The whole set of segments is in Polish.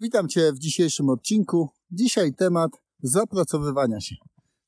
Witam Cię w dzisiejszym odcinku. Dzisiaj temat zapracowywania się,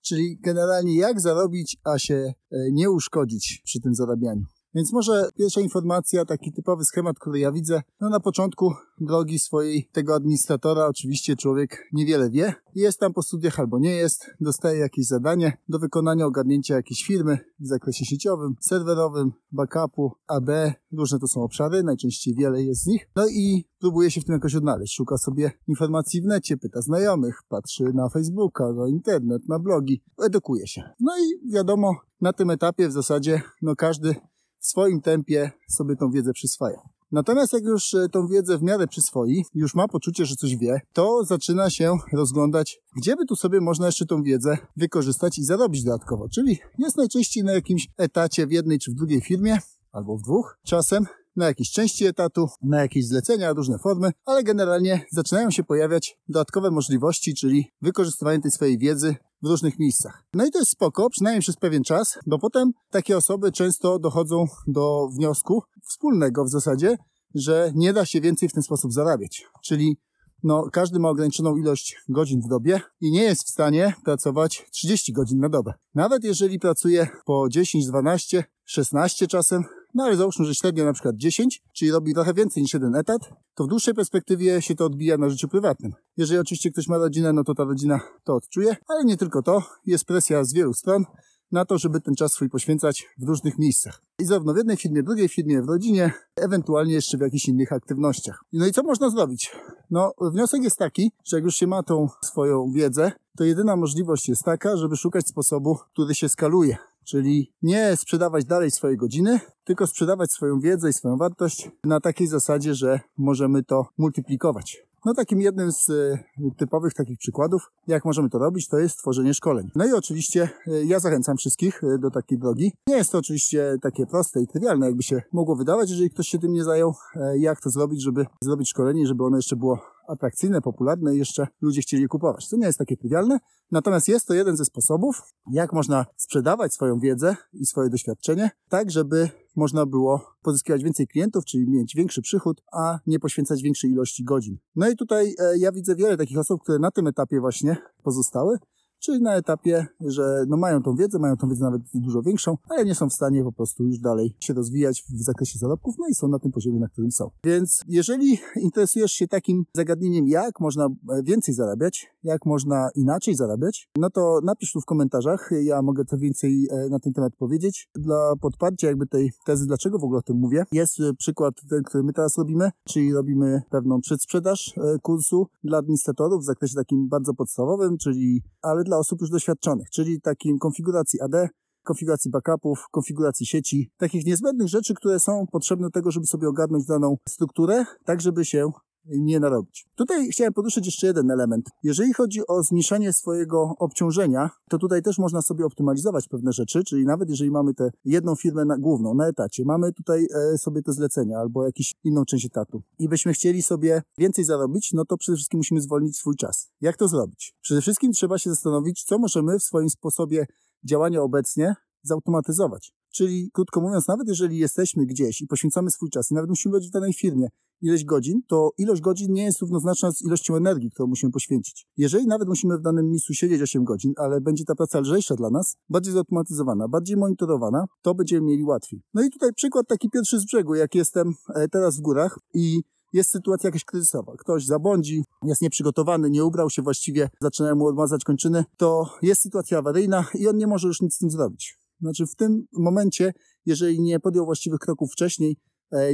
czyli generalnie jak zarobić, a się e, nie uszkodzić przy tym zarabianiu. Więc może pierwsza informacja, taki typowy schemat, który ja widzę. No na początku drogi swojej tego administratora oczywiście człowiek niewiele wie. Jest tam po studiach albo nie jest, dostaje jakieś zadanie do wykonania, ogarnięcia jakiejś firmy w zakresie sieciowym, serwerowym, backupu, AB, różne to są obszary, najczęściej wiele jest z nich. No i próbuje się w tym jakoś odnaleźć. Szuka sobie informacji w necie, pyta znajomych, patrzy na Facebooka, na internet, na blogi, edukuje się. No i wiadomo, na tym etapie w zasadzie no każdy w swoim tempie sobie tą wiedzę przyswaja. Natomiast jak już e, tą wiedzę w miarę przyswoi, już ma poczucie, że coś wie, to zaczyna się rozglądać, gdzie by tu sobie można jeszcze tą wiedzę wykorzystać i zarobić dodatkowo. Czyli jest najczęściej na jakimś etacie w jednej czy w drugiej firmie, albo w dwóch czasem, na jakieś części etatu, na jakieś zlecenia, różne formy, ale generalnie zaczynają się pojawiać dodatkowe możliwości, czyli wykorzystywanie tej swojej wiedzy w różnych miejscach. No i to jest spoko, przynajmniej przez pewien czas, bo potem takie osoby często dochodzą do wniosku wspólnego w zasadzie, że nie da się więcej w ten sposób zarabiać. Czyli no, każdy ma ograniczoną ilość godzin w dobie i nie jest w stanie pracować 30 godzin na dobę. Nawet jeżeli pracuje po 10, 12, 16 czasem, no ale załóżmy, że średnio na przykład 10, czyli robi trochę więcej niż jeden etat, to w dłuższej perspektywie się to odbija na życiu prywatnym. Jeżeli oczywiście ktoś ma rodzinę, no to ta rodzina to odczuje, ale nie tylko to, jest presja z wielu stron na to, żeby ten czas swój poświęcać w różnych miejscach. I zarówno w jednej firmie, w drugiej firmie, w rodzinie, ewentualnie jeszcze w jakichś innych aktywnościach. No i co można zrobić? No, wniosek jest taki, że jak już się ma tą swoją wiedzę, to jedyna możliwość jest taka, żeby szukać sposobu, który się skaluje. Czyli nie sprzedawać dalej swojej godziny, tylko sprzedawać swoją wiedzę i swoją wartość na takiej zasadzie, że możemy to multiplikować. No takim jednym z e, typowych takich przykładów, jak możemy to robić, to jest tworzenie szkoleń. No i oczywiście e, ja zachęcam wszystkich e, do takiej drogi. Nie jest to oczywiście takie proste i trywialne, jakby się mogło wydawać, jeżeli ktoś się tym nie zajął, jak to zrobić, żeby zrobić szkolenie, żeby ono jeszcze było atrakcyjne, popularne i jeszcze ludzie chcieli je kupować. To nie jest takie trywialne, natomiast jest to jeden ze sposobów, jak można sprzedawać swoją wiedzę i swoje doświadczenie, tak żeby można było pozyskiwać więcej klientów, czyli mieć większy przychód, a nie poświęcać większej ilości godzin. No i tutaj e, ja widzę wiele takich osób, które na tym etapie właśnie pozostały czyli na etapie, że no mają tą wiedzę, mają tą wiedzę nawet dużo większą, ale nie są w stanie po prostu już dalej się rozwijać w zakresie zarobków, no i są na tym poziomie, na którym są. Więc jeżeli interesujesz się takim zagadnieniem, jak można e, więcej zarabiać, jak można inaczej zarabiać, no to napisz tu w komentarzach, ja mogę to więcej e, na ten temat powiedzieć. Dla podparcia jakby tej tezy, dlaczego w ogóle o tym mówię, jest e, przykład ten, który my teraz robimy, czyli robimy pewną przedsprzedaż kursu dla administratorów w zakresie takim bardzo podstawowym, czyli ale dla osób już doświadczonych, czyli takim konfiguracji AD, konfiguracji backupów, konfiguracji sieci, takich niezbędnych rzeczy, które są potrzebne do tego, żeby sobie ogarnąć daną strukturę, tak żeby się nie narobić. Tutaj chciałem poruszyć jeszcze jeden element. Jeżeli chodzi o zmniejszanie swojego obciążenia, to tutaj też można sobie optymalizować pewne rzeczy, czyli nawet jeżeli mamy tę jedną firmę na, główną na etacie, mamy tutaj e, sobie te zlecenia albo jakąś inną część etatu i byśmy chcieli sobie więcej zarobić, no to przede wszystkim musimy zwolnić swój czas. Jak to zrobić? Przede wszystkim trzeba się zastanowić, co możemy w swoim sposobie działania obecnie zautomatyzować. Czyli, krótko mówiąc, nawet jeżeli jesteśmy gdzieś i poświęcamy swój czas i nawet musimy być w danej firmie ileś godzin, to ilość godzin nie jest równoznaczna z ilością energii, którą musimy poświęcić. Jeżeli nawet musimy w danym miejscu siedzieć 8 godzin, ale będzie ta praca lżejsza dla nas, bardziej zautomatyzowana, bardziej monitorowana, to będziemy mieli łatwiej. No i tutaj przykład taki pierwszy z brzegu, jak jestem e, teraz w górach i jest sytuacja jakaś kryzysowa. Ktoś zabłądzi, jest nieprzygotowany, nie ubrał się właściwie, zaczynają mu odmazać kończyny, to jest sytuacja awaryjna i on nie może już nic z tym zrobić. Znaczy w tym momencie, jeżeli nie podjął właściwych kroków wcześniej,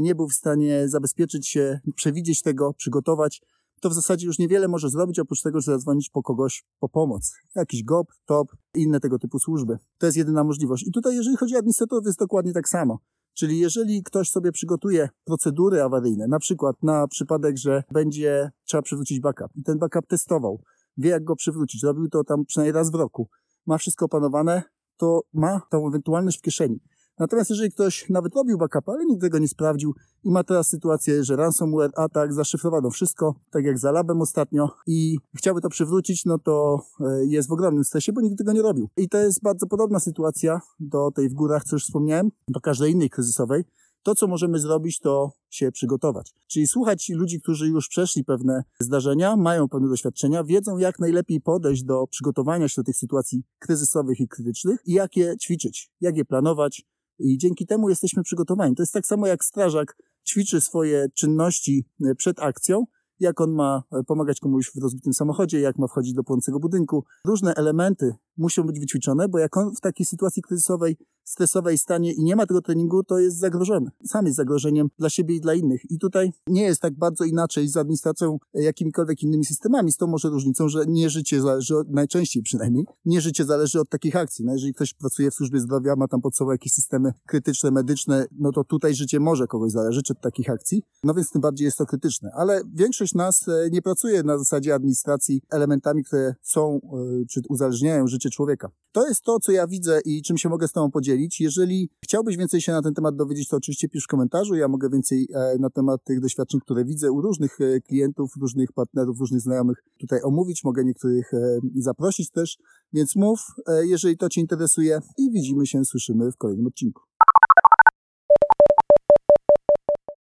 nie był w stanie zabezpieczyć się, przewidzieć tego, przygotować, to w zasadzie już niewiele może zrobić, oprócz tego, że zadzwonić po kogoś po pomoc. Jakiś GOP, TOP, inne tego typu służby. To jest jedyna możliwość. I tutaj, jeżeli chodzi o administratorów, jest dokładnie tak samo. Czyli jeżeli ktoś sobie przygotuje procedury awaryjne, na przykład na przypadek, że będzie trzeba przywrócić backup i ten backup testował, wie jak go przywrócić, robił to tam przynajmniej raz w roku, ma wszystko opanowane, to ma tą ewentualność w kieszeni. Natomiast jeżeli ktoś nawet robił backup, ale nigdy go nie sprawdził i ma teraz sytuację, że ransomware, atak, zaszyfrowano wszystko, tak jak za labem ostatnio i chciałby to przywrócić, no to e, jest w ogromnym stresie, bo nigdy tego nie robił. I to jest bardzo podobna sytuacja do tej w górach, co już wspomniałem, do każdej innej kryzysowej, To, co możemy zrobić, to się przygotować. Czyli słuchać ludzi, którzy już przeszli pewne zdarzenia, mają pewne doświadczenia, wiedzą, jak najlepiej podejść do przygotowania się do tych sytuacji kryzysowych i krytycznych i jak je ćwiczyć, jak je planować. I dzięki temu jesteśmy przygotowani. To jest tak samo jak strażak ćwiczy swoje czynności e, przed akcją, jak on ma e, pomagać komuś w rozbitym samochodzie, jak ma wchodzić do płonącego budynku. Różne elementy muszą być wyćwiczone, bo jak on w takiej sytuacji kryzysowej, stresowej stanie i nie ma tego treningu, to jest zagrożony. Sam jest zagrożeniem dla siebie i dla innych. I tutaj nie jest tak bardzo inaczej z administracją e, jakimikolwiek innymi systemami, z tą może różnicą, że nie życie zależy, najczęściej przynajmniej, nie życie zależy od takich akcji. No jeżeli ktoś pracuje w służbie zdrowia, ma tam pod sobą jakieś systemy krytyczne, medyczne, no to tutaj życie może kogoś zależeć od takich akcji. No więc tym bardziej jest to krytyczne. Ale większość nas e, nie pracuje na zasadzie administracji elementami, które są, e, czy uzależniają życie człowieka. To jest to, co ja widzę i czym się mogę z Tobą podzielić. Jeżeli chciałbyś więcej się na ten temat dowiedzieć, to oczywiście pisz w komentarzu. Ja mogę więcej e, na temat tych doświadczeń, które widzę u różnych klientów, różnych partnerów, różnych znajomych tutaj omówić. Mogę niektórych zaprosić też, więc mów, jeżeli to Cię interesuje i widzimy się, słyszymy w kolejnym odcinku.